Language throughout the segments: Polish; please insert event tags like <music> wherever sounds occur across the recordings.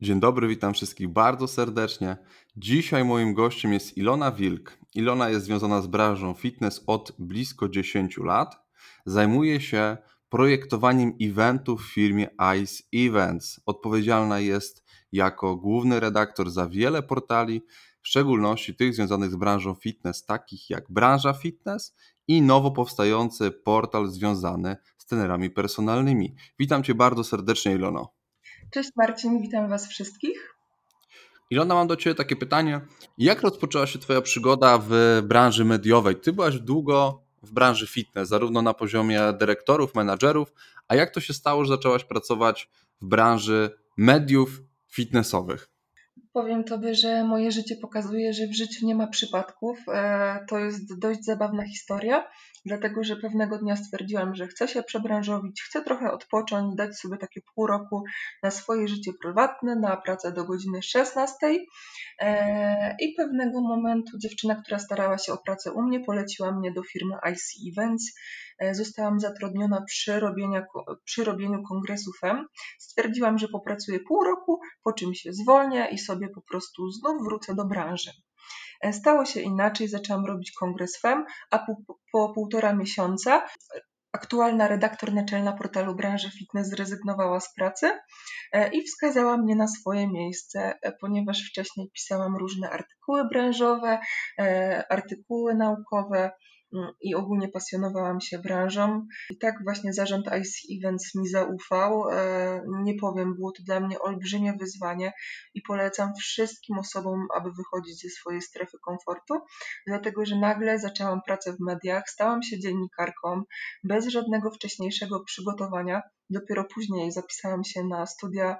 Dzień dobry, witam wszystkich bardzo serdecznie. Dzisiaj moim gościem jest Ilona Wilk. Ilona jest związana z branżą fitness od blisko 10 lat. Zajmuje się projektowaniem eventów w firmie ICE Events. Odpowiedzialna jest jako główny redaktor za wiele portali, w szczególności tych związanych z branżą fitness, takich jak branża fitness i nowo powstający portal związany z trenerami personalnymi. Witam Cię bardzo serdecznie, Ilono. Cześć Marcin, witam Was wszystkich. Ilona, mam do Ciebie takie pytanie. Jak rozpoczęła się Twoja przygoda w branży mediowej? Ty byłaś długo w branży fitness, zarówno na poziomie dyrektorów, menadżerów, a jak to się stało, że zaczęłaś pracować w branży mediów fitnessowych? Powiem Tobie, że moje życie pokazuje, że w życiu nie ma przypadków. E, to jest dość zabawna historia, dlatego że pewnego dnia stwierdziłam, że chcę się przebranżowić, chcę trochę odpocząć, dać sobie takie pół roku na swoje życie prywatne, na pracę do godziny 16. E, I pewnego momentu dziewczyna, która starała się o pracę u mnie, poleciła mnie do firmy IC Events E, zostałam zatrudniona przy, robienia, przy robieniu kongresu FEM. Stwierdziłam, że popracuję pół roku, po czym się zwolnię i sobie po prostu znów wrócę do branży. E, stało się inaczej, zaczęłam robić kongres FEM, a po, po półtora miesiąca aktualna redaktor naczelna portalu branży fitness zrezygnowała z pracy e, i wskazała mnie na swoje miejsce, ponieważ wcześniej pisałam różne artykuły branżowe, artykuły naukowe, i ogólnie pasjonowałam się branżą. I tak właśnie zarząd IC Events mi zaufał. E, nie powiem, było to dla mnie olbrzymie wyzwanie i polecam wszystkim osobom, aby wychodzić ze swojej strefy komfortu, dlatego że nagle zaczęłam pracę w mediach, stałam się dziennikarką bez żadnego wcześniejszego przygotowania. Dopiero później zapisałam się na studia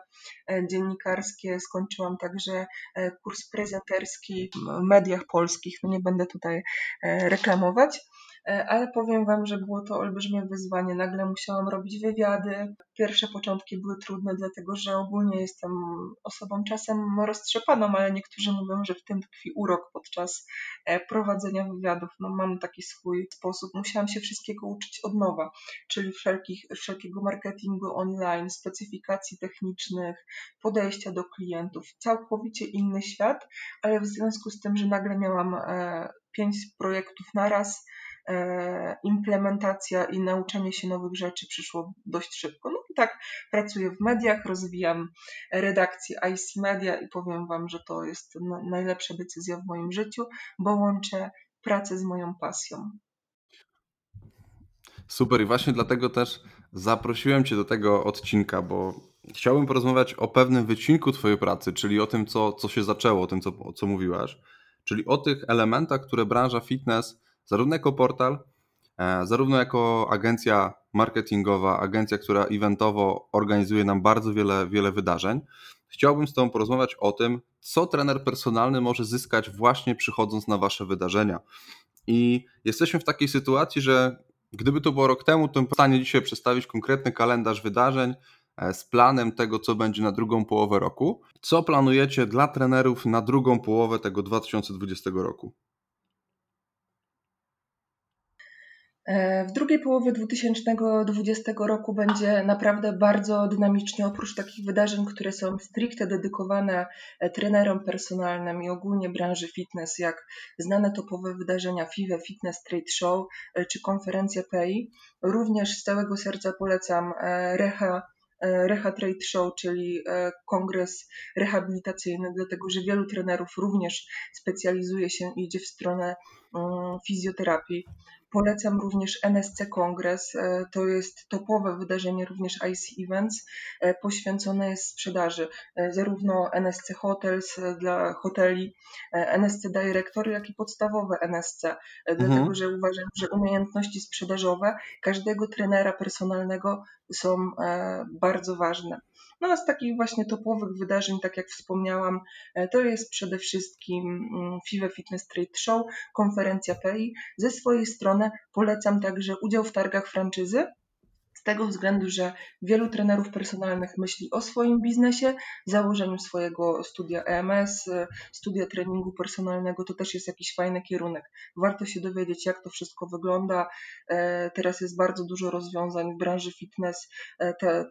e, dziennikarskie, skończyłam także e, kurs prezenterski w mediach polskich. No nie będę tutaj reklamować. E, ale powiem Wam, że było to olbrzymie wyzwanie. Nagle musiałam robić wywiady. Pierwsze początki były trudne, dlatego że ogólnie jestem osobą czasem roztrzepaną, ale niektórzy mówią, że w tym tkwi urok podczas e, prowadzenia wywiadów. No, mam taki swój sposób. Musiałam się wszystkiego uczyć od nowa, czyli wszelkich, wszelkiego marketingu online, specyfikacji technicznych, podejścia do klientów. Całkowicie inny świat, ale w związku z tym, że nagle miałam e, pięć projektów naraz, E, implementacja i nauczenie się nowych rzeczy przyszło dość szybko. No i tak pracuję w mediach, rozwijam redakcję IC Media i powiem Wam, że to jest najlepsza decyzja w moim życiu, bo łączę pracę z moją pasją. Super i właśnie dlatego też zaprosiłem Cię do tego odcinka, bo chciałbym porozmawiać o pewnym wycinku Twojej pracy, czyli o tym, co, co się zaczęło, o tym, co, co mówiłaś, czyli o tych elementach, które branża fitness zarówno jako portal, e, zarówno jako agencja marketingowa, agencja, która eventowo organizuje nam bardzo wiele, wiele wydarzeń. Chciałbym z Tobą porozmawiać o tym, co trener personalny może zyskać właśnie przychodząc na Wasze wydarzenia. I jesteśmy w takiej sytuacji, że gdyby to było rok temu, to bym w stanie dzisiaj przedstawić konkretny kalendarz wydarzeń e, z planem tego, co będzie na drugą połowę roku. Co planujecie dla trenerów na drugą połowę tego 2020 roku? E, w drugiej połowie 2020 roku będzie naprawdę bardzo dynamicznie, oprócz takich wydarzeń, które są stricte dedykowane e, trenerom personalnym i ogólnie branży fitness, jak znane topowe wydarzenia FIVE Fitness Trade Show e, czy konferencja PEI. Również z całego serca polecam Reha Reha Trade Show, czyli kongres rehabilitacyjny, dlatego że wielu trenerów również specjalizuje się i idzie w stronę mm, fizjoterapii. Polecam również NSC Kongres. E, to jest topowe wydarzenie, również IC Events, e, poświęcone jest sprzedaży. E, zarówno NSC Hotels dla hoteli, NSC Director, jak i podstawowe NSC. Dlatego, mhm. że uważam, że umiejętności sprzedażowe każdego trenera personalnego są bardzo ważne. No a z takich właśnie topowych wydarzeń, tak jak wspomniałam, e, to jest przede wszystkim mm, FIWE Fitness Trade Show, konferencja PEI. Ze swojej strony polecam także udział w targach franczyzy, z tego względu, że wielu trenerów personalnych myśli o swoim biznesie, założeniu swojego studia EMS, studia treningu personalnego, to też jest jakiś fajny kierunek. Warto się dowiedzieć, jak to wszystko wygląda. E, teraz jest bardzo dużo rozwiązań w branży fitness. E, te,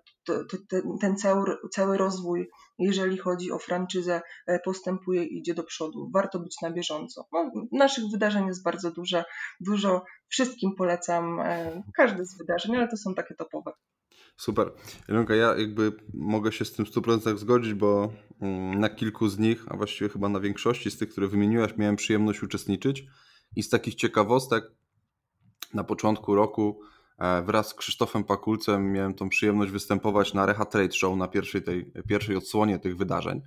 ten, cały, cały rozwój, jeżeli chodzi o franczyzę, postępuje i idzie do przodu. Warto być na bieżąco. No, naszych wydarzeń jest bardzo dużo, dużo. Wszystkim polecam każde z wydarzeń, ale to są takie topowe. Super. Ilonka, ja jakby mogę się z tym 100% zgodzić, bo mm, na kilku z nich, a właściwie chyba na większości z tych, które wymieniłaś, miałem przyjemność uczestniczyć. I z takich ciekawostek na początku roku e, wraz z Krzysztofem Pakulcem miałem tą przyjemność występować na Reha Trade Show na pierwszej, tej, pierwszej odsłonie tych wydarzeń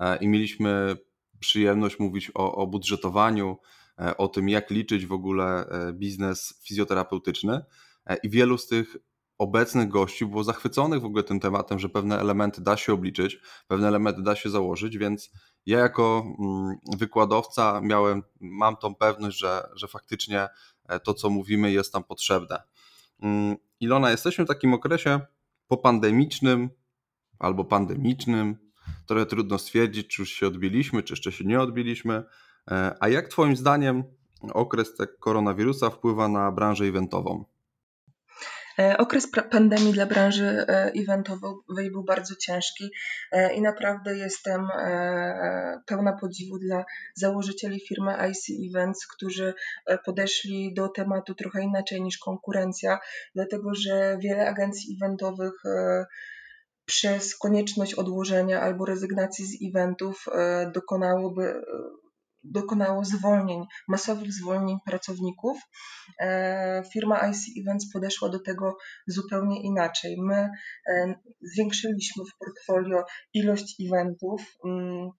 e, i mieliśmy przyjemność mówić o, o budżetowaniu, e, o tym jak liczyć w ogóle biznes fizjoterapeutyczny i wielu z tych obecnych gości było zachwyconych w ogóle tym tematem, że pewne elementy da się obliczyć, pewne elementy da się założyć, więc ja jako mm, wykładowca miałem, mam tą pewność, że, że faktycznie e, to, co mówimy, jest tam potrzebne. Mm, Ilona, jesteśmy w takim okresie popandemicznym albo pandemicznym. Trochę trudno stwierdzić, czy już się odbiliśmy, czy jeszcze się nie odbiliśmy. E, a jak Twoim zdaniem okres koronawirusa wpływa na branżę eventową? E, okres pandemii dla branży e, eventowej był bardzo ciężki e, i naprawdę jestem pełna podziwu dla założycieli firmy IC Events, którzy podeszli do tematu trochę inaczej niż konkurencja, dlatego że wiele agencji eventowych przez konieczność odłożenia albo rezygnacji z eventów dokonałoby dokonało zwolnień, masowych zwolnień pracowników. E, firma IC Events podeszła do tego zupełnie inaczej. My e, zwiększyliśmy w portfolio ilość eventów mm,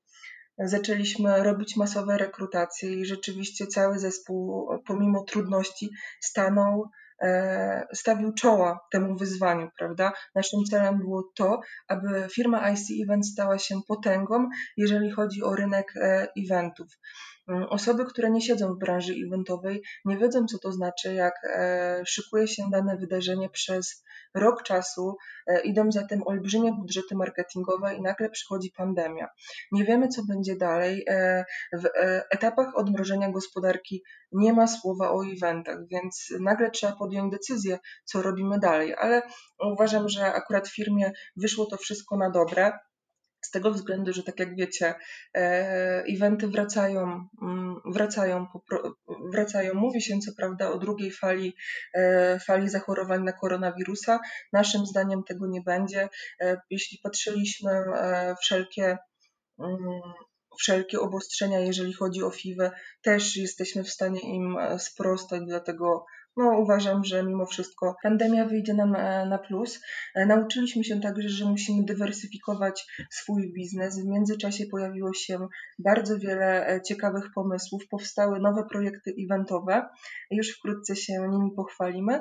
zaczęliśmy robić masowe rekrutacje i rzeczywiście cały zespół, pomimo trudności, stanął stawił czoła temu wyzwaniu, prawda? Naszym celem było to, aby firma IC Event stała się potęgą, jeżeli chodzi o rynek e, eventów. Mm, osoby, które nie siedzą w branży eventowej, nie wiedzą, co to znaczy, jak e, szykuje się dane wydarzenie przez rok czasu, idą za tym olbrzymie budżety marketingowe i nagle przychodzi pandemia. Nie wiemy, co będzie dalej. W etapach odmrożenia gospodarki nie ma słowa o eventach, więc nagle trzeba podjąć decyzję, co robimy dalej. Ale uważam, że akurat firmie wyszło to wszystko na dobre. Z tego względu, że tak jak wiecie, e, eventy wracają, mm, wracają, wracają. Mówi się co prawda o drugiej fali, e, fali zachorowań na koronawirusa. Naszym zdaniem tego nie będzie. E, jeśli patrzyliśmy wszelkie mm, wszelkie obostrzenia, jeżeli chodzi o FIWę, też jesteśmy w stanie im sprostać, dlatego no, uważam, że mimo wszystko pandemia wyjdzie nam e, na plus. E, nauczyliśmy się także, że musimy dywersyfikować swój biznes. W międzyczasie pojawiło się bardzo wiele e, ciekawych pomysłów, powstały nowe projekty eventowe. Już wkrótce się nimi pochwalimy,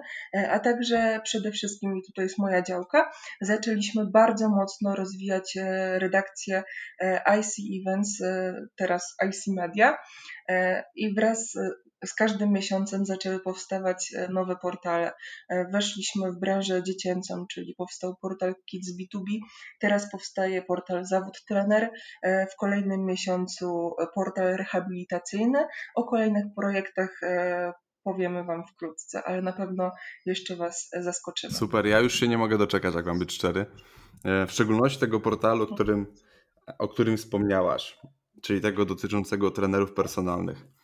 a także przede wszystkim, i tutaj jest moja działka, zaczęliśmy bardzo mocno rozwijać redakcję IC Events, teraz IC Media i wraz z każdym miesiącem zaczęły powstawać e, nowe portale. E, weszliśmy w branżę dziecięcą, czyli powstał portal Kids B2B, teraz powstaje portal Zawód Trener, e, w kolejnym miesiącu portal rehabilitacyjny. O kolejnych projektach powiemy Wam wkrótce, ale na pewno jeszcze Was zaskoczymy. Super, ja już się nie mogę doczekać, jak mam być szczery. W szczególności tego portalu, którym, o którym wspomniałaś, czyli tego dotyczącego trenerów personalnych.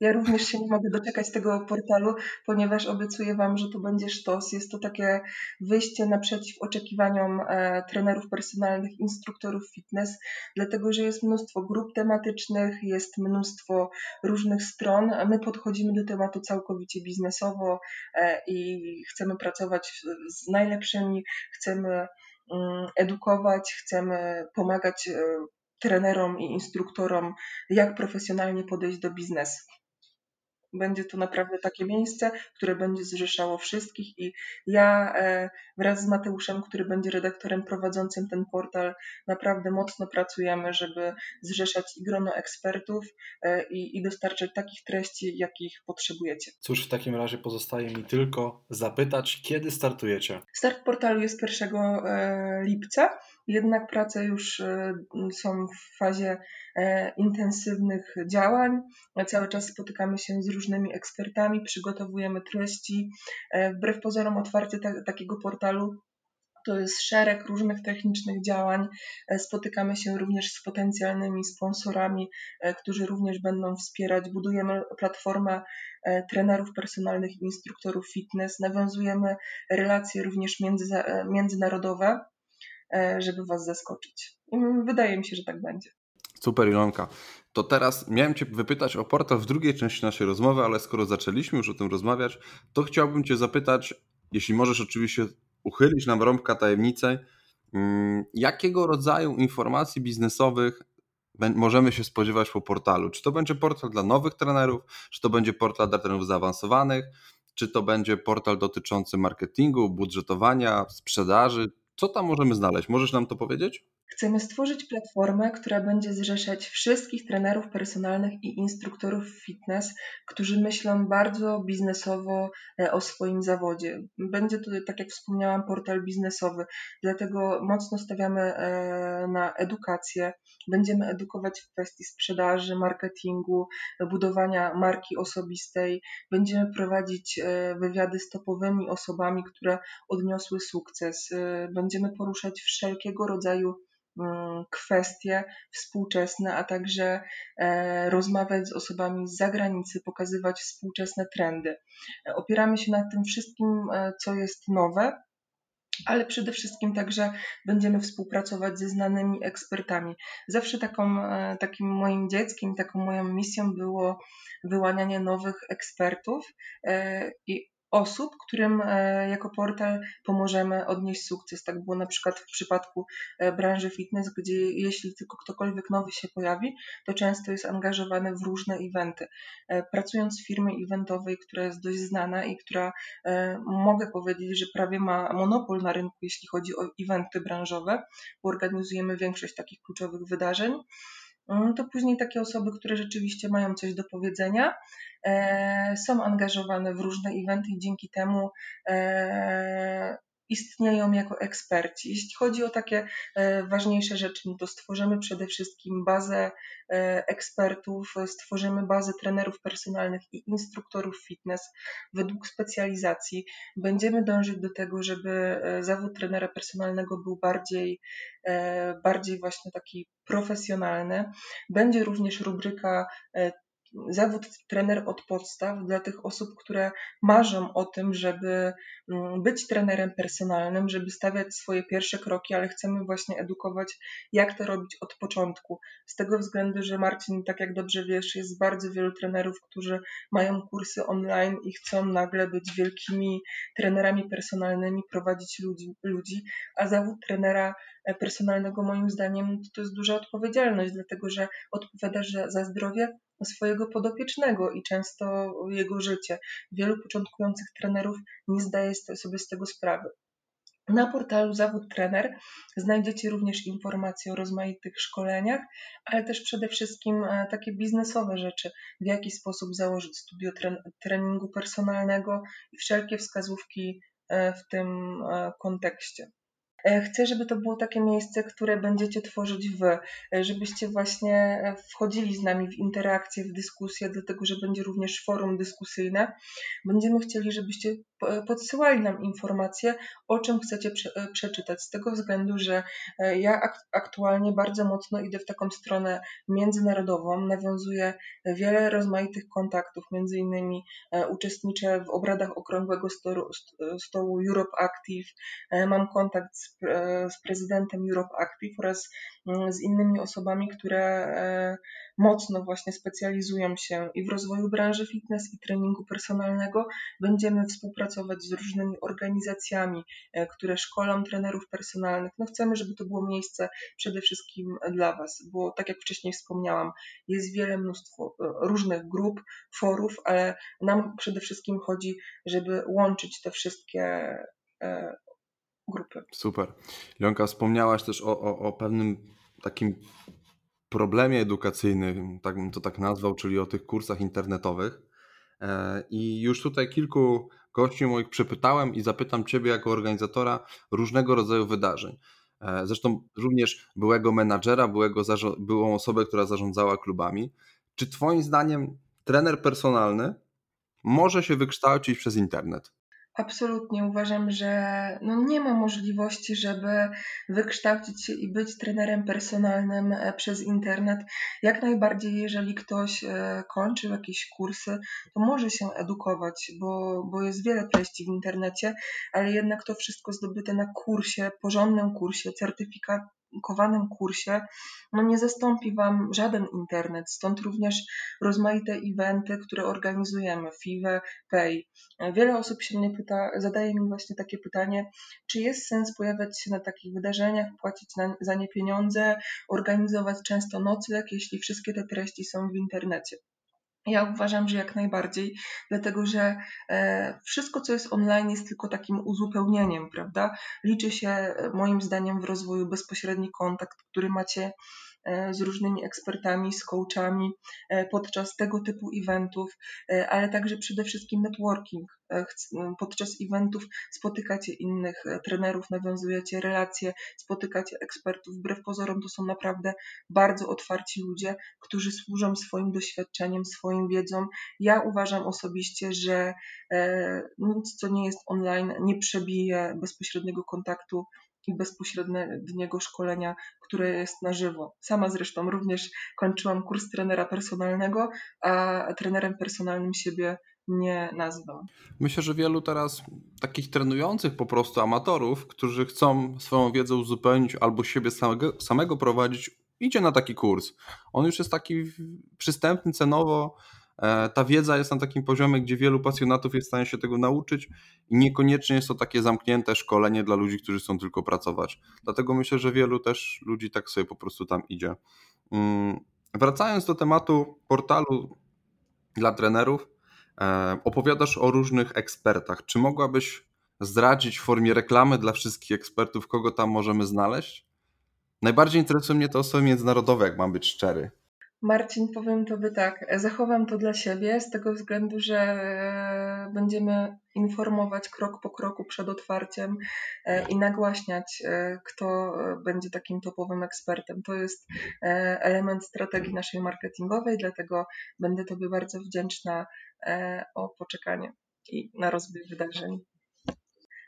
Ja również się nie mogę doczekać tego portalu, ponieważ obiecuję Wam, że tu będzie sztos. Jest to takie wyjście naprzeciw oczekiwaniom e, trenerów personalnych, instruktorów fitness, dlatego że jest mnóstwo grup tematycznych, jest mnóstwo różnych stron. My podchodzimy do tematu całkowicie biznesowo e, i chcemy pracować z najlepszymi, chcemy mm, edukować, chcemy pomagać e, trenerom i instruktorom, jak profesjonalnie podejść do biznesu. Będzie to naprawdę takie miejsce, które będzie zrzeszało wszystkich i ja e, wraz z Mateuszem, który będzie redaktorem prowadzącym ten portal, naprawdę mocno pracujemy, żeby zrzeszać i grono ekspertów e, i, i dostarczać takich treści, jakich potrzebujecie. Cóż, w takim razie pozostaje mi tylko zapytać, kiedy startujecie? Start portalu jest 1 e, lipca, jednak prace już są w fazie intensywnych działań. Cały czas spotykamy się z różnymi ekspertami, przygotowujemy treści. E, wbrew pozorom otwarcie ta, takiego portalu To jest szereg różnych technicznych działań. E, spotykamy się również z potencjalnymi sponsorami, e, którzy również będą wspierać. Budujemy platformę e, trenerów personalnych instruktorów fitness. Nawiązujemy relacje również między, międzynarodowe, żeby Was zaskoczyć. I wydaje mi się, że tak będzie. Super Ilonka. To teraz miałem Cię wypytać o portal w drugiej części naszej rozmowy, ale skoro zaczęliśmy już o tym rozmawiać, to chciałbym Cię zapytać, jeśli możesz oczywiście uchylić nam rąbka tajemnicy, mm, jakiego rodzaju informacji biznesowych możemy się spodziewać po portalu? Czy to będzie portal dla nowych trenerów, czy to będzie portal dla trenerów zaawansowanych, czy to będzie portal dotyczący marketingu, budżetowania, sprzedaży? Co tam możemy znaleźć? Możesz nam to powiedzieć? Chcemy stworzyć platformę, która będzie zrzeszać wszystkich trenerów personalnych i instruktorów fitness, którzy myślą bardzo biznesowo e, o swoim zawodzie. Będzie to, tak jak wspomniałam, portal biznesowy, dlatego mocno stawiamy e, na edukację. Będziemy edukować w kwestii sprzedaży, marketingu, budowania marki osobistej. Będziemy prowadzić e, wywiady z topowymi osobami, które odniosły sukces. Będziemy poruszać wszelkiego rodzaju kwestie współczesne, a także e, rozmawiać z osobami z zagranicy, pokazywać współczesne trendy. E, opieramy się na tym wszystkim, e, co jest nowe, ale przede wszystkim także będziemy współpracować ze znanymi ekspertami. Zawsze taką, takim moim dzieckiem, taką moją misją było wyłanianie nowych ekspertów i osób, którym e, jako portal pomożemy odnieść sukces. Tak było na przykład w przypadku e, branży fitness, gdzie jeśli tylko ktokolwiek nowy się pojawi, to często jest angażowany w różne eventy. E, pracując w firmie eventowej, która jest dość znana i która mogę powiedzieć, że prawie ma monopol na rynku, jeśli chodzi o eventy branżowe, bo organizujemy większość takich kluczowych wydarzeń, to później takie osoby, które rzeczywiście mają coś do powiedzenia, E, są angażowane w różne eventy i dzięki temu e, istnieją jako eksperci. Jeśli chodzi o takie e, ważniejsze rzeczy, no to stworzymy przede wszystkim bazę ekspertów, stworzymy bazę trenerów personalnych i instruktorów fitness według specjalizacji. Będziemy dążyć do tego, żeby zawód trenera personalnego był bardziej, bardziej właśnie taki profesjonalny. Będzie również rubryka zawód trener od podstaw dla tych osób, które marzą o tym, żeby mm, być trenerem personalnym, żeby stawiać swoje pierwsze kroki, ale chcemy właśnie edukować, jak to robić od początku. Z tego względu, że Marcin, tak jak dobrze wiesz, jest bardzo wielu trenerów, którzy mają kursy online i chcą nagle być wielkimi trenerami personalnymi, prowadzić ludzi, ludzi a zawód trenera personalnego moim zdaniem to, jest duża odpowiedzialność, dlatego że odpowiadasz za, za zdrowie swojego podopiecznego i często jego życie. Wielu początkujących trenerów nie zdaje sobie z tego sprawy. Na portalu Zawód Trener znajdziecie również informacje o rozmaitych szkoleniach, ale też przede wszystkim e, takie biznesowe rzeczy, w jaki sposób założyć studio treningu personalnego i wszelkie wskazówki e, w tym e, kontekście. E, chcę, żeby to było takie miejsce, które będziecie tworzyć wy, e, żebyście właśnie e, wchodzili z nami w interakcję, w dyskusję, dlatego że będzie również forum dyskusyjne. Będziemy chcieli, żebyście podsyłali nam informacje, o czym chcecie prze, przeczytać, z tego względu, że ja aktualnie bardzo mocno idę w taką stronę międzynarodową, nawiązuję wiele rozmaitych kontaktów, między innymi uczestniczę w obradach Okrągłego Stołu, Europe Active, mam kontakt z z, prezydentem Europe Active oraz z innymi osobami, które e, mocno właśnie specjalizują się i w rozwoju branży fitness i treningu personalnego. Będziemy współpracować z różnymi organizacjami, e, które szkolą trenerów personalnych. No chcemy, żeby to było miejsce przede wszystkim dla Was, bo tak jak wcześniej wspomniałam, jest wiele mnóstwo e, różnych grup, forów, ale nam przede wszystkim chodzi, żeby łączyć te wszystkie grupy. Super. Leonka, wspomniałaś też o, o, o pewnym takim problemie edukacyjnym, tak bym to tak nazwał, czyli o tych kursach internetowych. E, I już tutaj kilku gości moich przepytałem i zapytam Ciebie jako organizatora różnego rodzaju wydarzeń. E, zresztą również byłego menadżera, byłego, byłą osobę, która zarządzała klubami. Czy Twoim zdaniem trener personalny może się wykształcić przez internet? Absolutnie uważam, że no nie ma możliwości, żeby wykształcić się i być trenerem personalnym e, przez internet. Jak najbardziej, jeżeli ktoś e, kończył jakieś kursy, to może się edukować, bo, bo jest wiele treści w internecie, ale jednak to wszystko zdobyte na kursie, porządnym kursie, certyfikat, kowanym kursie, no nie zastąpi Wam żaden internet. Stąd również rozmaite eventy, które organizujemy, FIWE, PAY. Wiele osób się mnie pyta, zadaje mi właśnie takie pytanie, czy jest sens pojawiać się na takich wydarzeniach, płacić na, za nie pieniądze, organizować często nocleg, jeśli wszystkie te treści są w internecie. Ja uważam, że jak najbardziej, dlatego że e, wszystko, co jest online, jest tylko takim uzupełnieniem, prawda? Liczy się e, moim zdaniem w rozwoju bezpośredni kontakt, który macie z różnymi ekspertami, z coachami e, podczas tego typu eventów, e, ale także przede wszystkim networking. Podczas eventów spotykacie innych trenerów, nawiązujecie relacje, spotykacie ekspertów. Wbrew pozorom to są naprawdę bardzo otwarci ludzie, którzy służą swoim doświadczeniem, swoim wiedzą. Ja uważam osobiście, że nic, co nie jest online, nie przebije bezpośredniego kontaktu i bezpośredniego szkolenia, które jest na żywo. Sama zresztą również kończyłam kurs trenera personalnego, a trenerem personalnym siebie nie nazwę. Myślę, że wielu teraz takich trenujących po prostu amatorów, którzy chcą swoją wiedzę uzupełnić albo siebie samego, samego prowadzić, idzie na taki kurs. On już jest taki przystępny cenowo, ta wiedza jest na takim poziomie, gdzie wielu pasjonatów jest w stanie się tego nauczyć i niekoniecznie jest to takie zamknięte szkolenie dla ludzi, którzy chcą tylko pracować. Dlatego myślę, że wielu też ludzi tak sobie po prostu tam idzie. Mm, wracając do tematu portalu dla trenerów, e, opowiadasz o różnych ekspertach. Czy mogłabyś zdradzić w formie reklamy dla wszystkich ekspertów, kogo tam możemy znaleźć? Najbardziej interesują mnie te osoby międzynarodowe, jak mam być szczery. Marcin, powiem Tobie tak, zachowam to dla siebie z tego względu, że e, będziemy informować krok po kroku przed otwarciem e, i nagłaśniać, e, kto będzie takim topowym ekspertem. To jest element strategii naszej marketingowej, dlatego będę Tobie bardzo wdzięczna o poczekanie i na rozwój wydarzeń.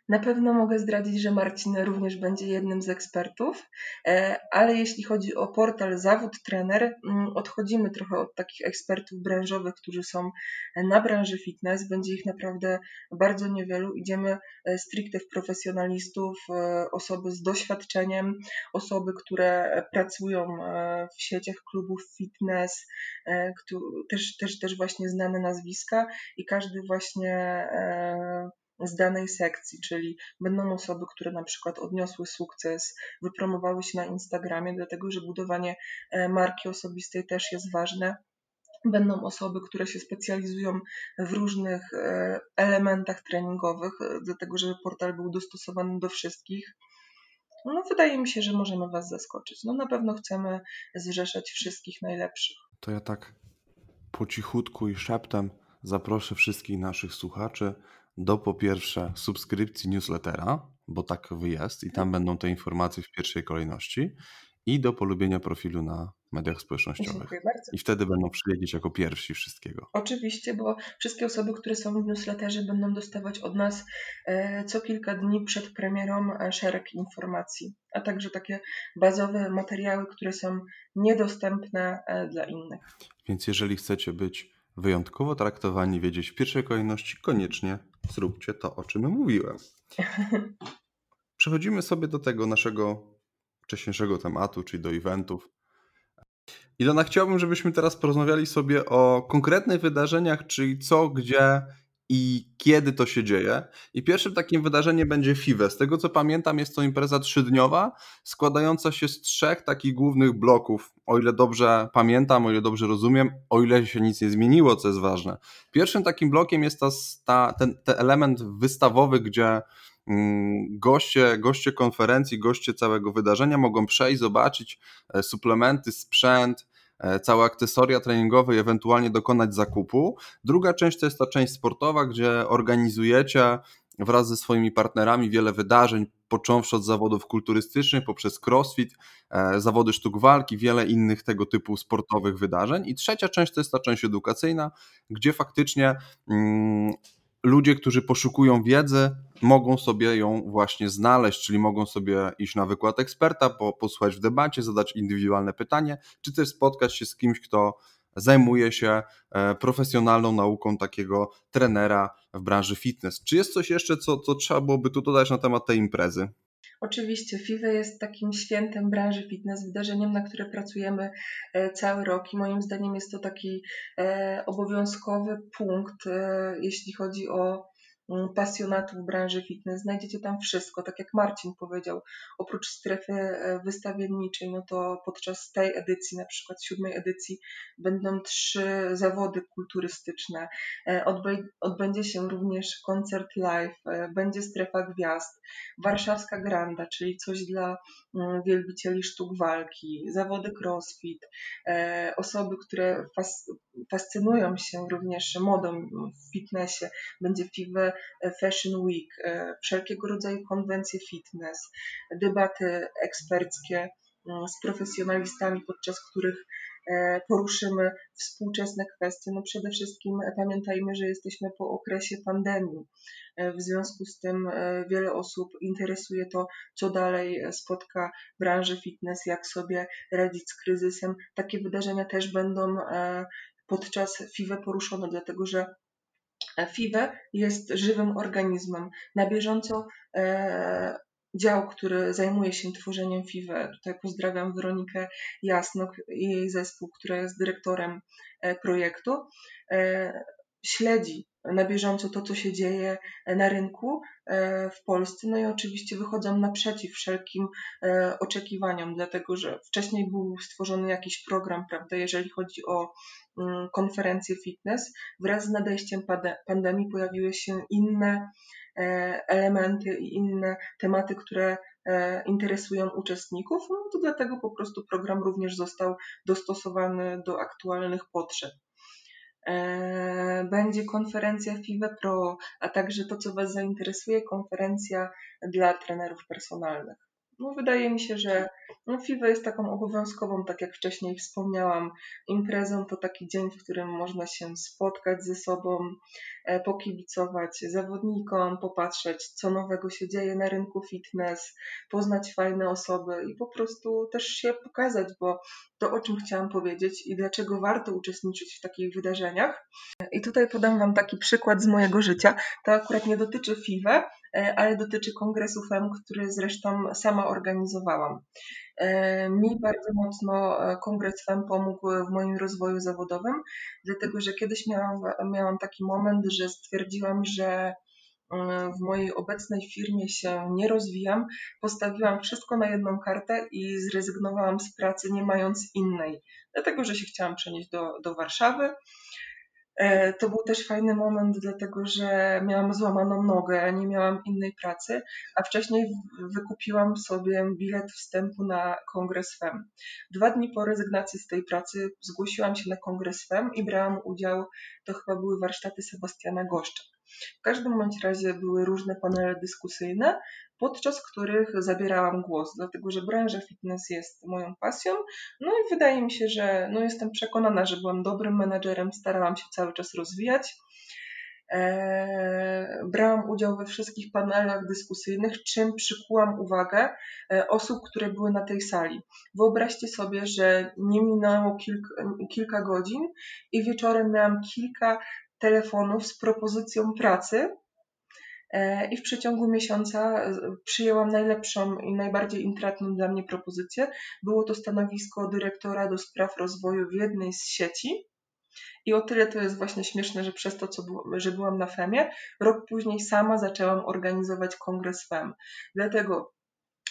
Na pewno mogę zdradzić, że Marcin również będzie jednym z ekspertów, e, ale jeśli chodzi o portal Zawód Trener, mm, odchodzimy trochę od takich ekspertów branżowych, którzy są na branży fitness. Będzie ich naprawdę bardzo niewielu. Idziemy e, stricte w profesjonalistów, e, osoby z doświadczeniem, osoby, które pracują w sieciach klubów fitness, też, też, też właśnie znane nazwiska i każdy właśnie z danej sekcji, czyli będą osoby, które na przykład odniosły sukces, wypromowały się na Instagramie, dlatego że budowanie e, marki osobistej też jest ważne. Będą osoby, które się specjalizują w różnych e, elementach treningowych, e, dlatego żeby portal był dostosowany do wszystkich. No, wydaje mi się, że możemy Was zaskoczyć. No, na pewno chcemy zrzeszać wszystkich najlepszych. To ja tak po cichutku i szeptem zaproszę wszystkich naszych słuchaczy do po pierwsze subskrypcji newslettera, bo tak jest i tam będą te informacje w pierwszej kolejności i do polubienia profilu na mediach społecznościowych. I wtedy będą przyjeździć jako pierwsi wszystkiego. Oczywiście, bo wszystkie osoby, które są w newsletterze będą dostawać od nas e, co kilka dni przed premierą e, szereg informacji, a także takie bazowe materiały, które są niedostępne e, dla innych. Więc jeżeli chcecie być wyjątkowo traktowani, wiedzieć w pierwszej kolejności, koniecznie zróbcie to, o czym mówiłem. <laughs> Przechodzimy sobie do tego naszego wcześniejszego tematu, czyli do eventów. Ilona, chciałbym, żebyśmy teraz porozmawiali sobie o konkretnych wydarzeniach, czyli co, gdzie i kiedy to się dzieje. I pierwszym takim wydarzeniem będzie FIWE. Z tego co pamiętam, jest to impreza trzydniowa, składająca się z trzech takich głównych bloków. O ile dobrze pamiętam, o ile dobrze rozumiem, o ile się nic nie zmieniło, co jest ważne. Pierwszym takim blokiem jest ta, ta, ten, ten element wystawowy, gdzie mm, goście, goście konferencji, goście całego wydarzenia mogą przejść, zobaczyć e, suplementy, sprzęt, całe akcesoria treningowe i ewentualnie dokonać zakupu. Druga część to jest ta część sportowa, gdzie organizujecie wraz ze swoimi partnerami wiele wydarzeń, począwszy od zawodów kulturystycznych, poprzez crossfit, e, zawody sztuk walki, wiele innych tego typu sportowych wydarzeń. I trzecia część to jest ta część edukacyjna, gdzie faktycznie mm, ludzie, którzy poszukują wiedzy, mogą sobie ją właśnie znaleźć, czyli mogą sobie iść na wykład eksperta, po, posłuchać w debacie, zadać indywidualne pytanie, czy też spotkać się z kimś, kto zajmuje się e, profesjonalną nauką takiego trenera w branży fitness. Czy jest coś jeszcze, co, co trzeba byłoby tu dodać na temat tej imprezy? Oczywiście FIWE jest takim świętem branży fitness, wydarzeniem, na które pracujemy e, cały rok i moim zdaniem jest to taki e, obowiązkowy punkt, jeśli chodzi o pasjonatów branży fitness. Znajdziecie tam wszystko, tak jak Marcin powiedział. Oprócz strefy e, wystawienniczej, no to podczas tej edycji, na przykład siódmej edycji, będą trzy zawody kulturystyczne. E, odbędzie się również koncert live, e, będzie strefa gwiazd, warszawska granda, czyli coś dla mm, wielbicieli sztuk walki, zawody crossfit, osoby, które fascynują się również modą w fitnessie, będzie FIWE Fashion Week, e, wszelkiego rodzaju konwencje fitness, debaty eksperckie mm, z profesjonalistami, podczas których e, poruszymy współczesne kwestie. No przede wszystkim pamiętajmy, że jesteśmy po okresie pandemii. E, w związku z tym wiele osób interesuje to, co dalej spotka branży fitness, jak sobie radzić z kryzysem. Takie wydarzenia też będą podczas FIWE poruszone, dlatego że FIWE jest żywym organizmem. Na bieżąco e, dział, który zajmuje się tworzeniem FIWE, tutaj pozdrawiam Weronikę Jasnok i jej zespół, która jest dyrektorem e, projektu, e, śledzi na bieżąco to, co się dzieje na rynku w Polsce. No i oczywiście wychodzą naprzeciw wszelkim oczekiwaniom, dlatego że wcześniej był stworzony jakiś program, prawda, jeżeli chodzi o Mm, konferencje fitness. Wraz z nadejściem pandemii pojawiły się inne e, elementy i inne tematy, które e, interesują uczestników, no to dlatego po prostu program również został dostosowany do aktualnych potrzeb. E, będzie konferencja FIWE Pro, a także to, co Was zainteresuje, konferencja dla trenerów personalnych. No, wydaje mi się, że no, FIWE jest taką obowiązkową, tak jak wcześniej wspomniałam, imprezą. To taki dzień, w którym można się spotkać ze sobą, e, pokibicować zawodnikom, popatrzeć, co nowego się dzieje na rynku fitness, poznać fajne osoby i po prostu też się pokazać, bo to, o czym chciałam powiedzieć i dlaczego warto uczestniczyć w takich wydarzeniach. I tutaj podam Wam taki przykład z mojego życia. To akurat nie dotyczy FIWE, ale dotyczy kongresu FEM, który zresztą sama organizowałam. E, mi bardzo mocno e, kongres FEM pomógł w moim rozwoju zawodowym, dlatego że kiedyś miałam, miałam taki moment, że stwierdziłam, że w mojej obecnej firmie się nie rozwijam, postawiłam wszystko na jedną kartę i zrezygnowałam z pracy, nie mając innej, dlatego że się chciałam przenieść do, do Warszawy. E, to był też fajny moment, dlatego że miałam złamaną nogę, nie miałam innej pracy, a wcześniej wykupiłam sobie bilet wstępu na kongres FEM. Dwa dni po rezygnacji z tej pracy zgłosiłam się na kongres FEM i brałam udział, to chyba były warsztaty Sebastiana Goszcza. W każdym bądź razie były różne panele dyskusyjne, podczas których zabierałam głos, dlatego że branża fitness jest moją pasją. No i wydaje mi się, że no jestem przekonana, że byłam dobrym menadżerem, starałam się cały czas rozwijać. Eee, brałam udział we wszystkich panelach dyskusyjnych, czym przykułam uwagę e, osób, które były na tej sali. Wyobraźcie sobie, że nie minęło kilka, kilka godzin i wieczorem miałam kilka telefonów z propozycją pracy E, i w przeciągu miesiąca przyjęłam najlepszą i najbardziej intratną dla mnie propozycję. Było to stanowisko dyrektora do spraw rozwoju w jednej z sieci. I o tyle to jest właśnie śmieszne, że przez to, co że byłam na FEMie, rok później sama zaczęłam organizować kongres FEM. Dlatego,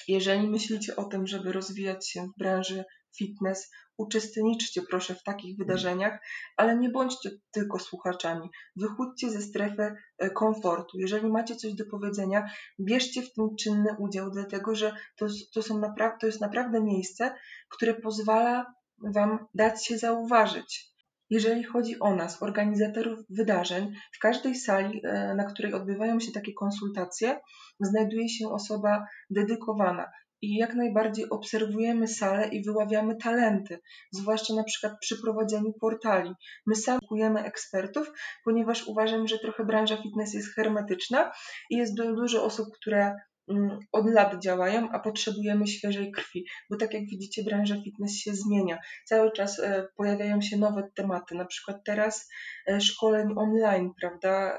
jeżeli myślicie o tym, żeby rozwijać się w branży fitness, uczestniczcie proszę w takich wydarzeniach, ale nie bądźcie tylko słuchaczami. Wychódźcie ze strefy e, komfortu. Jeżeli macie coś do powiedzenia, bierzcie w tym czynny udział, dlatego że to, to, są naprawdę, to jest naprawdę miejsce, które pozwala Wam dać się zauważyć. Jeżeli chodzi o nas, organizatorów wydarzeń, w każdej sali, e, na której odbywają się takie konsultacje, znajduje się osoba dedykowana i jak najbardziej obserwujemy salę i wyławiamy talenty, zwłaszcza na przykład przy prowadzeniu portali. My sami ekspertów, ponieważ uważam, że trochę branża fitness jest hermetyczna i jest dużo osób, które mm, od lat działają, a potrzebujemy świeżej krwi, bo tak jak widzicie, branża fitness się zmienia. Cały czas e, pojawiają się nowe tematy, na przykład teraz e, szkoleń online, prawda?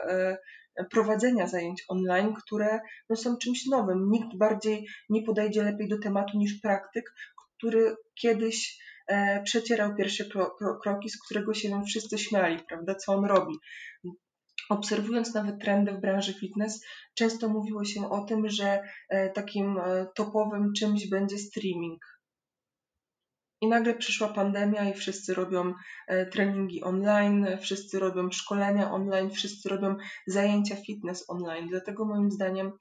Prowadzenia zajęć online, które no, są czymś nowym. Nikt bardziej nie podejdzie lepiej do tematu niż praktyk, który kiedyś e, przecierał pierwsze kro, kro, kroki, z którego się nam wszyscy śmiali, prawda, co on robi. Obserwując nawet trendy w branży fitness, często mówiło się o tym, że e, takim e, topowym czymś będzie streaming i nagle przyszła pandemia i wszyscy robią e, treningi online, wszyscy robią szkolenia online, wszyscy robią zajęcia fitness online. Dlatego moim zdaniem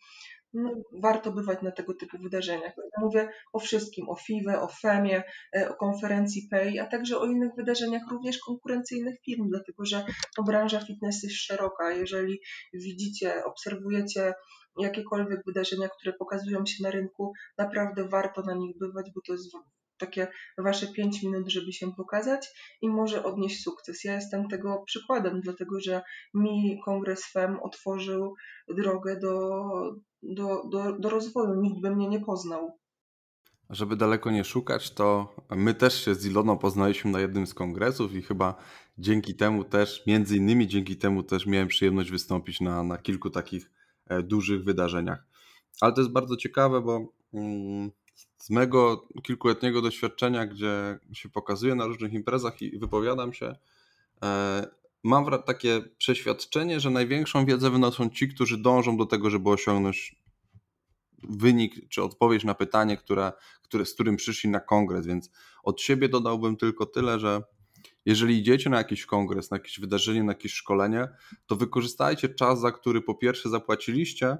no, warto bywać na tego typu wydarzeniach. Ja mówię o wszystkim, o FIWE, o FEMie, e, o konferencji PEI, a także o innych wydarzeniach również konkurencyjnych firm, dlatego że no, branża fitness jest szeroka. Jeżeli widzicie, obserwujecie jakiekolwiek wydarzenia, które pokazują się na rynku, naprawdę warto na nich bywać, bo to jest takie wasze 5 minut, żeby się pokazać i może odnieść sukces. Ja jestem tego przykładem, dlatego że mi kongres FEM otworzył drogę do, do, do, do rozwoju. Nikt by mnie nie poznał. Żeby daleko nie szukać, to my też się z Iloną poznaliśmy na jednym z kongresów i chyba dzięki temu też, między innymi dzięki temu też miałem przyjemność wystąpić na, na kilku takich e, dużych wydarzeniach. Ale to jest bardzo ciekawe, bo mm, z mego kilkuletniego doświadczenia, gdzie się pokazuję na różnych imprezach i wypowiadam się, e, mam takie przeświadczenie, że największą wiedzę wynoszą ci, którzy dążą do tego, żeby osiągnąć wynik czy odpowiedź na pytanie, które, które, z którym przyszli na kongres. Więc od siebie dodałbym tylko tyle, że jeżeli idziecie na jakiś kongres, na jakieś wydarzenie, na jakieś szkolenie, to wykorzystajcie czas, za który po pierwsze zapłaciliście,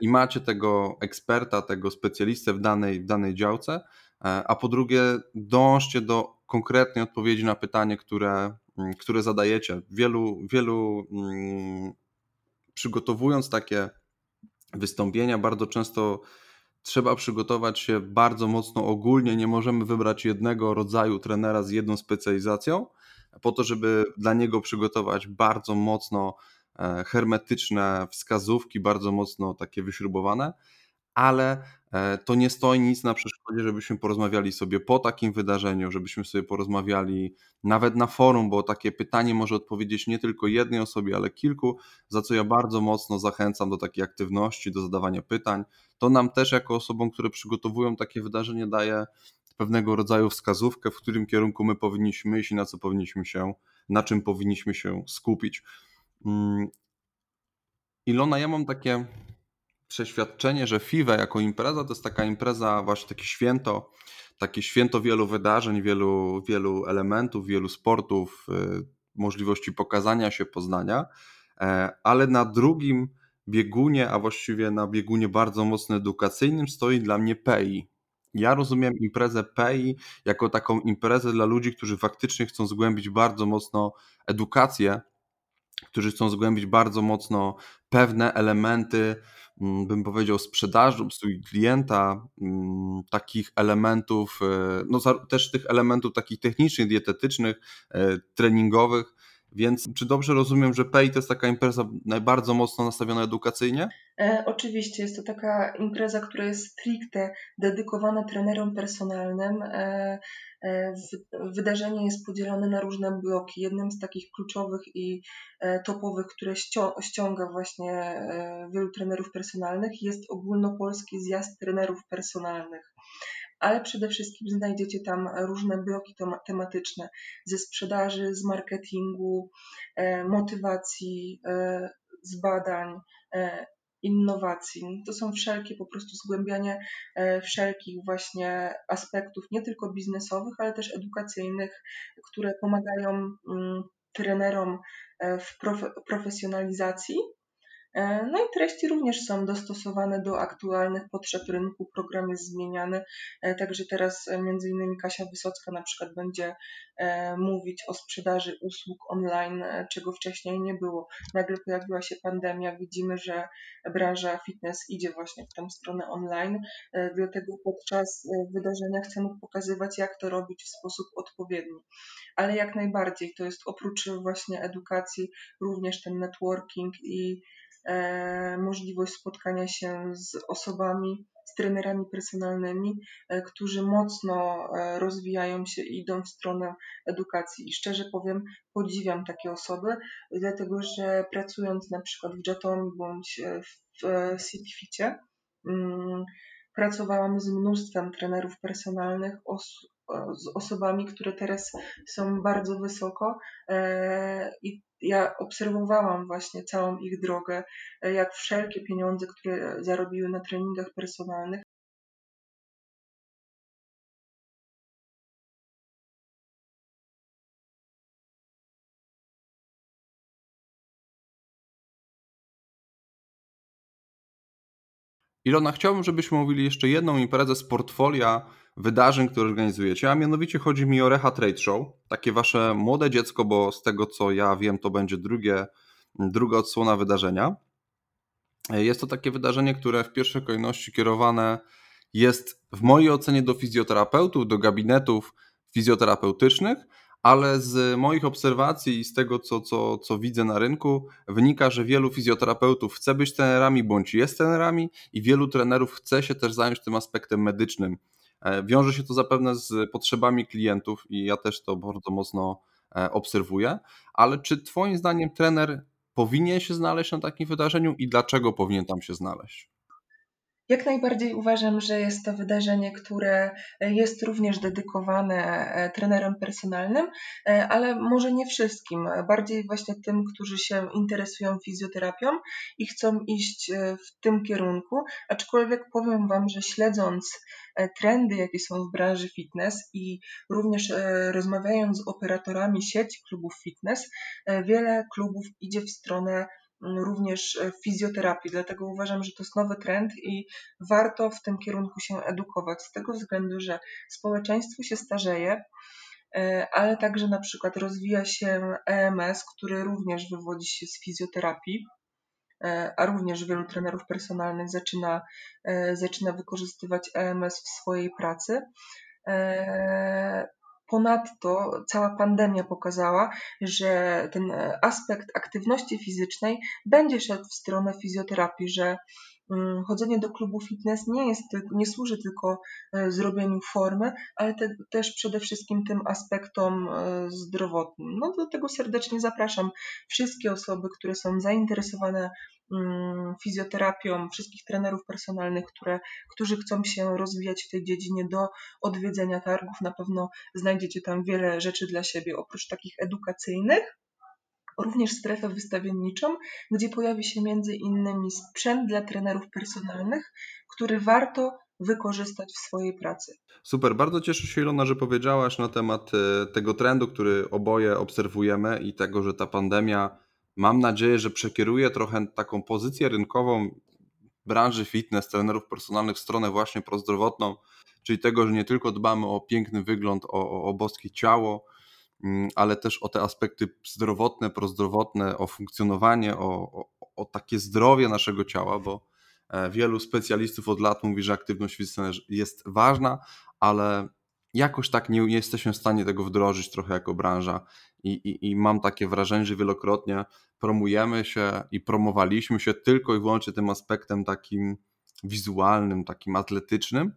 i macie tego eksperta, tego specjalistę w danej, w danej działce, e, a po drugie dążcie do konkretnej odpowiedzi na pytanie, które, mm, które zadajecie. Wielu, wielu mm, przygotowując takie wystąpienia, bardzo często trzeba przygotować się bardzo mocno ogólnie. Nie możemy wybrać jednego rodzaju trenera z jedną specjalizacją, po to, żeby dla niego przygotować bardzo mocno E, hermetyczne wskazówki, bardzo mocno takie wyśrubowane, ale e, to nie stoi nic na przeszkodzie, żebyśmy porozmawiali sobie po takim wydarzeniu, żebyśmy sobie porozmawiali nawet na forum, bo takie pytanie może odpowiedzieć nie tylko jednej osobie, ale kilku, za co ja bardzo mocno zachęcam do takiej aktywności, do zadawania pytań. To nam też jako osobom, które przygotowują takie wydarzenie daje pewnego rodzaju wskazówkę, w którym kierunku my powinniśmy iść i na co powinniśmy się, na czym powinniśmy się skupić. Mm. Ilona, ja mam takie przeświadczenie, że FIWE jako impreza to jest taka impreza, właśnie takie święto, takie święto wielu wydarzeń, wielu, wielu elementów, wielu sportów, y, możliwości pokazania się, poznania, e, ale na drugim biegunie, a właściwie na biegunie bardzo mocno edukacyjnym stoi dla mnie PEI. Ja rozumiem imprezę PEI jako taką imprezę dla ludzi, którzy faktycznie chcą zgłębić bardzo mocno edukację którzy chcą zgłębić bardzo mocno pewne elementy, mm, bym powiedział, sprzedaży, obsługi klienta, mm, takich elementów, e, no też tych elementów takich technicznych, dietetycznych, e, treningowych, więc czy dobrze rozumiem, że PEI to jest taka impreza bardzo mocno nastawiona edukacyjnie? E, oczywiście jest to taka impreza, która jest stricte dedykowana trenerom personalnym. E, e, wydarzenie jest podzielone na różne bloki. Jednym z takich kluczowych i e, topowych, które ściąga właśnie e, wielu trenerów personalnych, jest ogólnopolski zjazd trenerów personalnych ale przede wszystkim znajdziecie tam różne bloki tematyczne ze sprzedaży, z marketingu, e, motywacji, e, z badań, e, innowacji. To są wszelkie po prostu zgłębianie wszelkich właśnie aspektów, nie tylko biznesowych, ale też edukacyjnych, które pomagają mm, trenerom w profesjonalizacji no i treści również są dostosowane do aktualnych potrzeb rynku, program jest zmieniany, e, także teraz e, innymi Kasia Wysocka na przykład będzie mówić o sprzedaży usług online, czego wcześniej nie było. Nagle pojawiła się pandemia, widzimy, że branża fitness idzie właśnie w tą stronę online, dlatego podczas wydarzenia chcemy pokazywać, jak to robić w sposób odpowiedni. Ale jak najbardziej to jest oprócz właśnie edukacji również ten networking i E, możliwość spotkania się z osobami, z trenerami personalnymi, e, którzy mocno e, rozwijają się i idą w stronę edukacji. I szczerze powiem, podziwiam takie osoby, dlatego że pracując na przykład w Jatomi bądź w CityFicie, mm, pracowałam z mnóstwem trenerów personalnych, z osobami, które teraz są bardzo wysoko i ja obserwowałam właśnie całą ich drogę, e, jak wszelkie pieniądze, które zarobiły na treningach personalnych, Ilona, chciałbym, żebyśmy mówili jeszcze jedną imprezę z portfolia wydarzeń, które organizujecie, a mianowicie chodzi mi o Reha Trade Show, takie wasze młode dziecko, bo z tego co ja wiem, to będzie drugie, druga odsłona wydarzenia. Jest to takie wydarzenie, które w pierwszej kolejności kierowane jest w mojej ocenie do fizjoterapeutów, do gabinetów fizjoterapeutycznych, ale z moich obserwacji i z tego, co, co, co widzę na rynku, wynika, że wielu fizjoterapeutów chce być trenerami bądź jest trenerami i wielu trenerów chce się też zająć tym aspektem medycznym. E, wiąże się to zapewne z potrzebami klientów i ja też to bardzo mocno e, obserwuję, ale czy Twoim zdaniem trener powinien się znaleźć na takim wydarzeniu i dlaczego powinien tam się znaleźć? Jak najbardziej uważam, że jest to wydarzenie, które jest również dedykowane e, trenerom personalnym, e, ale może nie wszystkim, bardziej właśnie tym, którzy się interesują fizjoterapią i chcą iść e, w tym kierunku. Aczkolwiek powiem Wam, że śledząc trendy, jakie są w branży fitness i również rozmawiając z operatorami sieci klubów fitness, wiele klubów idzie w stronę również e, fizjoterapii. Dlatego uważam, że to jest nowy trend i warto w tym kierunku się edukować. Z tego względu, że społeczeństwo się starzeje, e, ale także na przykład rozwija się EMS, który również wywodzi się z fizjoterapii, e, a również wielu trenerów personalnych zaczyna, zaczyna wykorzystywać EMS w swojej pracy. Ponadto cała pandemia pokazała, że ten e, aspekt aktywności fizycznej będzie szedł w stronę fizjoterapii, że mm, chodzenie do klubu fitness nie, jest, nie służy tylko e, zrobieniu formy, ale te, też przede wszystkim tym aspektom e, zdrowotnym. No do tego serdecznie zapraszam wszystkie osoby, które są zainteresowane fizjoterapią, wszystkich trenerów personalnych, które, którzy chcą się rozwijać w tej dziedzinie do odwiedzenia targów. Na pewno znajdziecie tam wiele rzeczy dla siebie, oprócz takich edukacyjnych. Również strefę wystawienniczą, gdzie pojawi się innymi sprzęt dla trenerów personalnych, który warto wykorzystać w swojej pracy. Super, bardzo cieszę się Ilona, że powiedziałaś na temat e, tego trendu, który oboje obserwujemy i tego, że ta pandemia mam nadzieję, że przekieruje trochę taką pozycję rynkową branży fitness, trenerów personalnych w stronę właśnie prozdrowotną, czyli tego, że nie tylko dbamy o piękny wygląd, o, o, boskie ciało, mm, ale też o te aspekty zdrowotne, prozdrowotne, o funkcjonowanie, o, o, o takie zdrowie naszego ciała, bo e, wielu specjalistów od lat mówi, że aktywność fizyczna jest ważna, ale jakoś tak nie, nie jesteśmy w stanie tego wdrożyć trochę jako branża i, i, i mam takie wrażenie, że wielokrotnie promujemy się i promowaliśmy się tylko i wyłącznie tym aspektem takim wizualnym, takim atletycznym,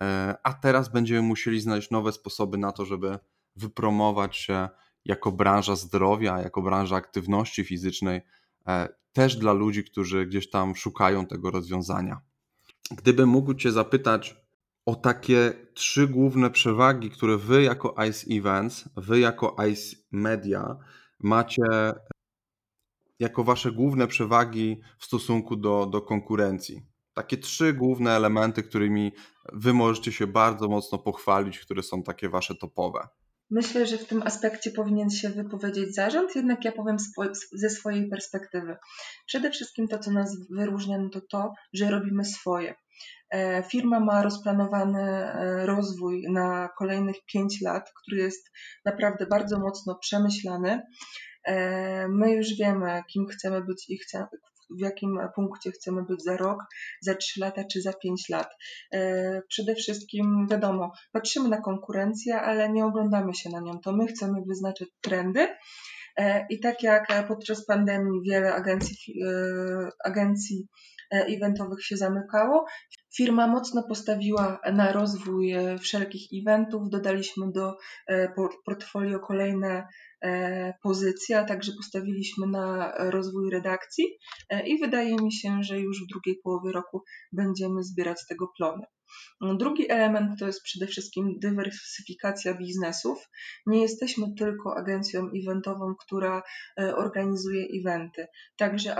e, a teraz będziemy musieli znaleźć nowe sposoby na to, żeby wypromować się jako branża zdrowia, jako branża aktywności fizycznej, e, też dla ludzi, którzy gdzieś tam szukają tego rozwiązania. Gdybym mógł Cię zapytać o takie trzy główne przewagi, które Wy jako ICE Events, Wy jako ICE Media macie jako wasze główne przewagi w stosunku do, do konkurencji? Takie trzy główne elementy, którymi wy możecie się bardzo mocno pochwalić, które są takie wasze topowe. Myślę, że w tym aspekcie powinien się wypowiedzieć zarząd, jednak ja powiem ze swojej perspektywy. Przede wszystkim to, co nas wyróżnia, no to to, że robimy swoje. E, firma ma rozplanowany e, rozwój na kolejnych 5 lat, który jest naprawdę bardzo mocno przemyślany. E, my już wiemy, kim chcemy być i chcemy, w jakim punkcie chcemy być za rok, za 3 lata czy za 5 lat. Przede wszystkim, wiadomo, patrzymy na konkurencję, ale nie oglądamy się na nią. To my chcemy wyznaczyć trendy. I tak jak podczas pandemii wiele agencji, agencji eventowych się zamykało, Firma mocno postawiła na rozwój e, wszelkich eventów, dodaliśmy do e, portfolio kolejne e, pozycje, a także postawiliśmy na rozwój redakcji. I wydaje mi się, że już w drugiej połowie roku będziemy zbierać z tego plony. Drugi element to jest przede wszystkim dywersyfikacja biznesów. Nie jesteśmy tylko agencją eventową, która e, organizuje eventy. Także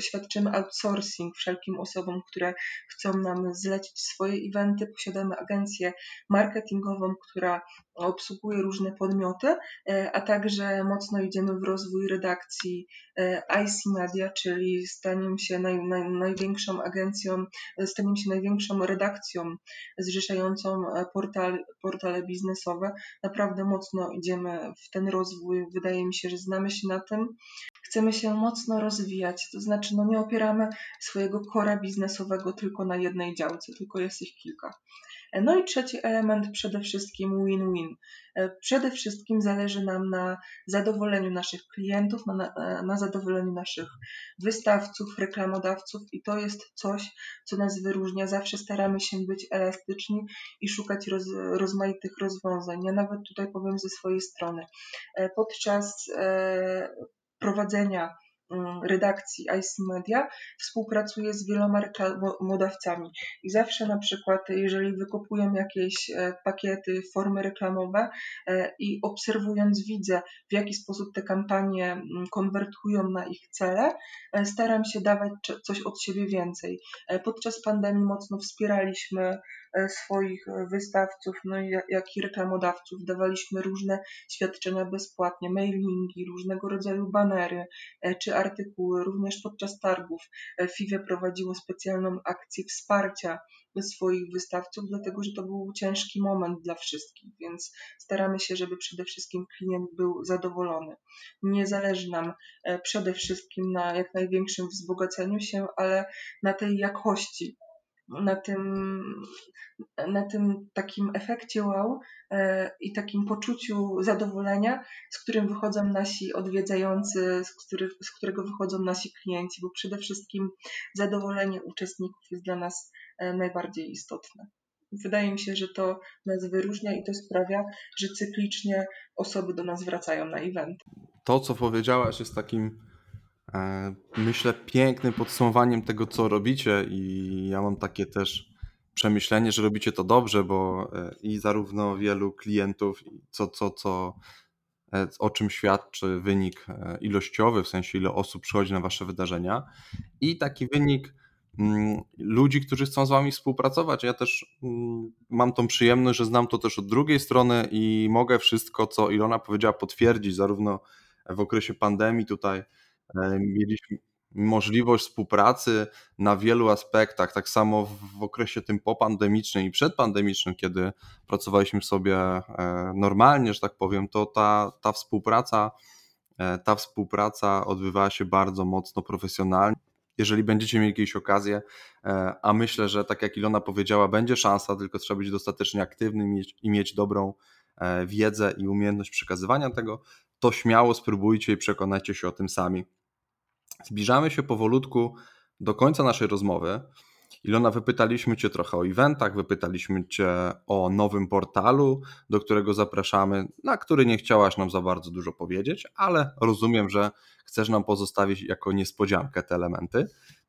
świadczymy outsourcing wszelkim osobom, które chcą nam zlecić swoje eventy. Posiadamy agencję marketingową, która obsługuje różne podmioty, e, a także mocno idziemy w rozwój redakcji e, IC Media, czyli staniemy się naj, naj, największą agencją, staniemy się największą redakcją zrzeszającą e, portal, portale biznesowe. Naprawdę mocno idziemy w ten rozwój. Wydaje mi się, że znamy się na tym. Chcemy się mocno rozwijać, to znaczy no nie opieramy swojego kora biznesowego tylko na jednej działce, tylko jest ich kilka. No i trzeci element przede wszystkim win-win. E, przede wszystkim zależy nam na zadowoleniu naszych klientów, na, na, zadowoleniu naszych wystawców, reklamodawców i to jest coś, co nas wyróżnia. Zawsze staramy się być elastyczni i szukać roz, rozmaitych rozwiązań. Ja nawet tutaj powiem ze swojej strony. E, podczas e, prowadzenia redakcji IC Media współpracuje z wieloma reklamodawcami i zawsze na przykład, jeżeli wykupują jakieś e, pakiety, formy reklamowe e, i obserwując widzę, w jaki sposób te kampanie mm, konwertują na ich cele, e, staram się dawać coś od siebie więcej. Podczas pandemii mocno wspieraliśmy swoich e, wystawców, no i jak i reklamodawców. Dawaliśmy różne świadczenia bezpłatnie, mailingi, różnego rodzaju banery e, czy artykuły. Również podczas targów FIWE prowadziło specjalną akcję wsparcia swoich wystawców, dlatego że to był ciężki moment dla wszystkich, więc staramy się, żeby przede wszystkim klient był zadowolony. Nie zależy nam przede wszystkim na jak największym wzbogaceniu się, ale na tej jakości na tym, na tym takim efekcie wow e, i takim poczuciu zadowolenia, z którym wychodzą nasi odwiedzający, z, który, z którego wychodzą nasi klienci, bo przede wszystkim zadowolenie uczestników jest dla nas e, najbardziej istotne. Wydaje mi się, że to nas wyróżnia i to sprawia, że cyklicznie osoby do nas wracają na event. To, co powiedziałaś, jest takim myślę, pięknym podsumowaniem tego, co robicie, i ja mam takie też przemyślenie, że robicie to dobrze, bo e, i zarówno wielu klientów, co, co, co, e, o czym świadczy wynik ilościowy, w sensie ile osób przychodzi na Wasze wydarzenia, i taki wynik mm, ludzi, którzy chcą z Wami współpracować. Ja też mm, mam tą przyjemność, że znam to też od drugiej strony i mogę wszystko, co Ilona powiedziała, potwierdzić, zarówno w okresie pandemii tutaj E, mieliśmy możliwość współpracy na wielu aspektach, tak samo w okresie tym popandemicznym i przedpandemicznym, kiedy pracowaliśmy sobie e, normalnie, że tak powiem, to ta, ta współpraca e, ta współpraca odbywała się bardzo mocno profesjonalnie. Jeżeli będziecie mieli jakieś okazje, a myślę, że tak jak Ilona powiedziała, będzie szansa, tylko trzeba być dostatecznie aktywnym i mieć dobrą wiedzę i umiejętność przekazywania tego, to śmiało spróbujcie i przekonajcie się o tym sami. Zbliżamy się powolutku do końca naszej rozmowy. Ilona, wypytaliśmy Cię trochę o eventach, wypytaliśmy Cię o nowym portalu, do którego zapraszamy, na który nie chciałaś nam za bardzo dużo powiedzieć, ale rozumiem, że chcesz nam pozostawić jako niespodziankę te elementy.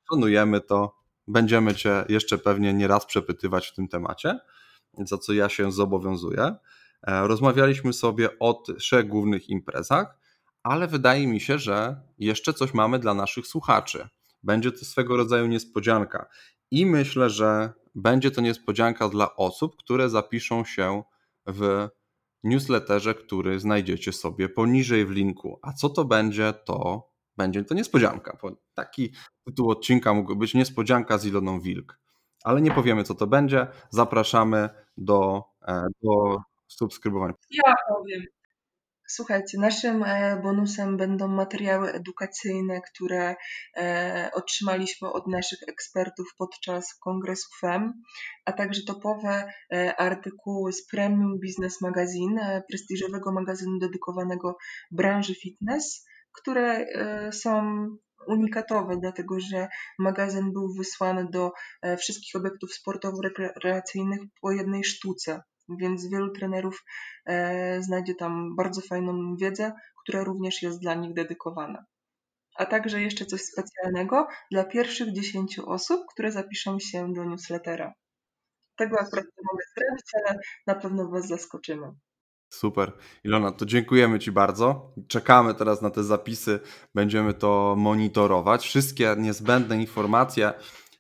Planujemy to, będziemy Cię jeszcze pewnie nie raz przepytywać w tym temacie, za co ja się zobowiązuję. E, rozmawialiśmy sobie o trzech głównych imprezach ale wydaje mi się, że jeszcze coś mamy dla naszych słuchaczy. Będzie to swego rodzaju niespodzianka. I myślę, że będzie to niespodzianka dla osób, które zapiszą się w newsletterze, który znajdziecie sobie poniżej w linku. A co to będzie, to będzie to niespodzianka. Taki tytuł odcinka mógł być niespodzianka z Iloną Wilk. Ale nie powiemy, co to będzie. Zapraszamy do, e, do subskrybowania. Ja powiem. Słuchajcie, naszym e, bonusem będą materiały edukacyjne, które e, otrzymaliśmy od naszych ekspertów podczas kongresu FEM, a także topowe e, artykuły z Premium Business Magazine, prestiżowego magazynu dedykowanego branży fitness, które są unikatowe, dlatego że magazyn był wysłany do wszystkich obiektów sportowo-rekreacyjnych po jednej sztuce więc wielu trenerów e, znajdzie tam bardzo fajną wiedzę, która również jest dla nich dedykowana. A także jeszcze coś specjalnego dla pierwszych 10 osób, które zapiszą się do newslettera. Tego akurat nie mogę zrobić, ale na pewno Was zaskoczymy. Super. Ilona, to dziękujemy Ci bardzo. Czekamy teraz na te zapisy, będziemy to monitorować. Wszystkie niezbędne informacje,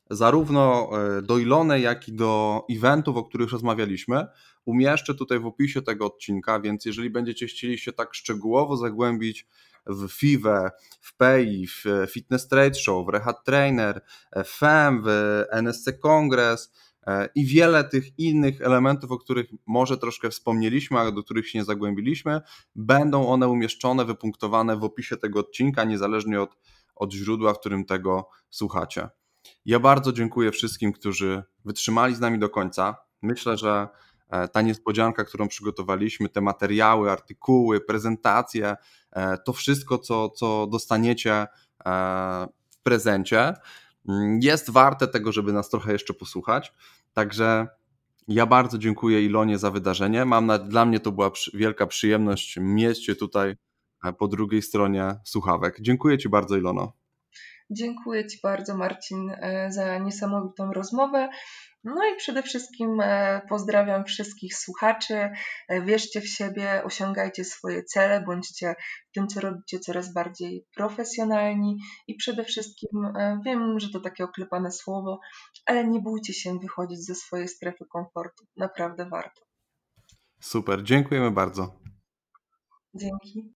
zarówno e, do Ilony, jak i do eventów, o których rozmawialiśmy, umieszczę tutaj w opisie tego odcinka, więc jeżeli będziecie chcieli się tak szczegółowo zagłębić w FIWE, w PEI, w Fitness Trade Show, w Rehat Trainer, w FEM, w NSC Kongres e, i wiele tych innych elementów, o których może troszkę wspomnieliśmy, ale do których się nie zagłębiliśmy, będą one umieszczone, wypunktowane w opisie tego odcinka, niezależnie od, od źródła, w którym tego słuchacie. Ja bardzo dziękuję wszystkim, którzy wytrzymali z nami do końca. Myślę, że E, ta niespodzianka, którą przygotowaliśmy, te materiały, artykuły, prezentacje, e, to wszystko, co, co dostaniecie e, w prezencie, mm, jest warte tego, żeby nas trochę jeszcze posłuchać. Także ja bardzo dziękuję Ilonie za wydarzenie. Mam na, dla mnie to była przy, wielka przyjemność mieć Cię tutaj po drugiej stronie słuchawek. Dziękuję Ci bardzo, Ilono. Dziękuję Ci bardzo, Marcin, za niesamowitą rozmowę. No i przede wszystkim e, pozdrawiam wszystkich słuchaczy. E, wierzcie w siebie, osiągajcie swoje cele, bądźcie w tym, co robicie, coraz bardziej profesjonalni i przede wszystkim e, wiem, że to takie oklepane słowo, ale nie bójcie się wychodzić ze swojej strefy komfortu. Naprawdę warto. Super, dziękujemy bardzo. Dzięki.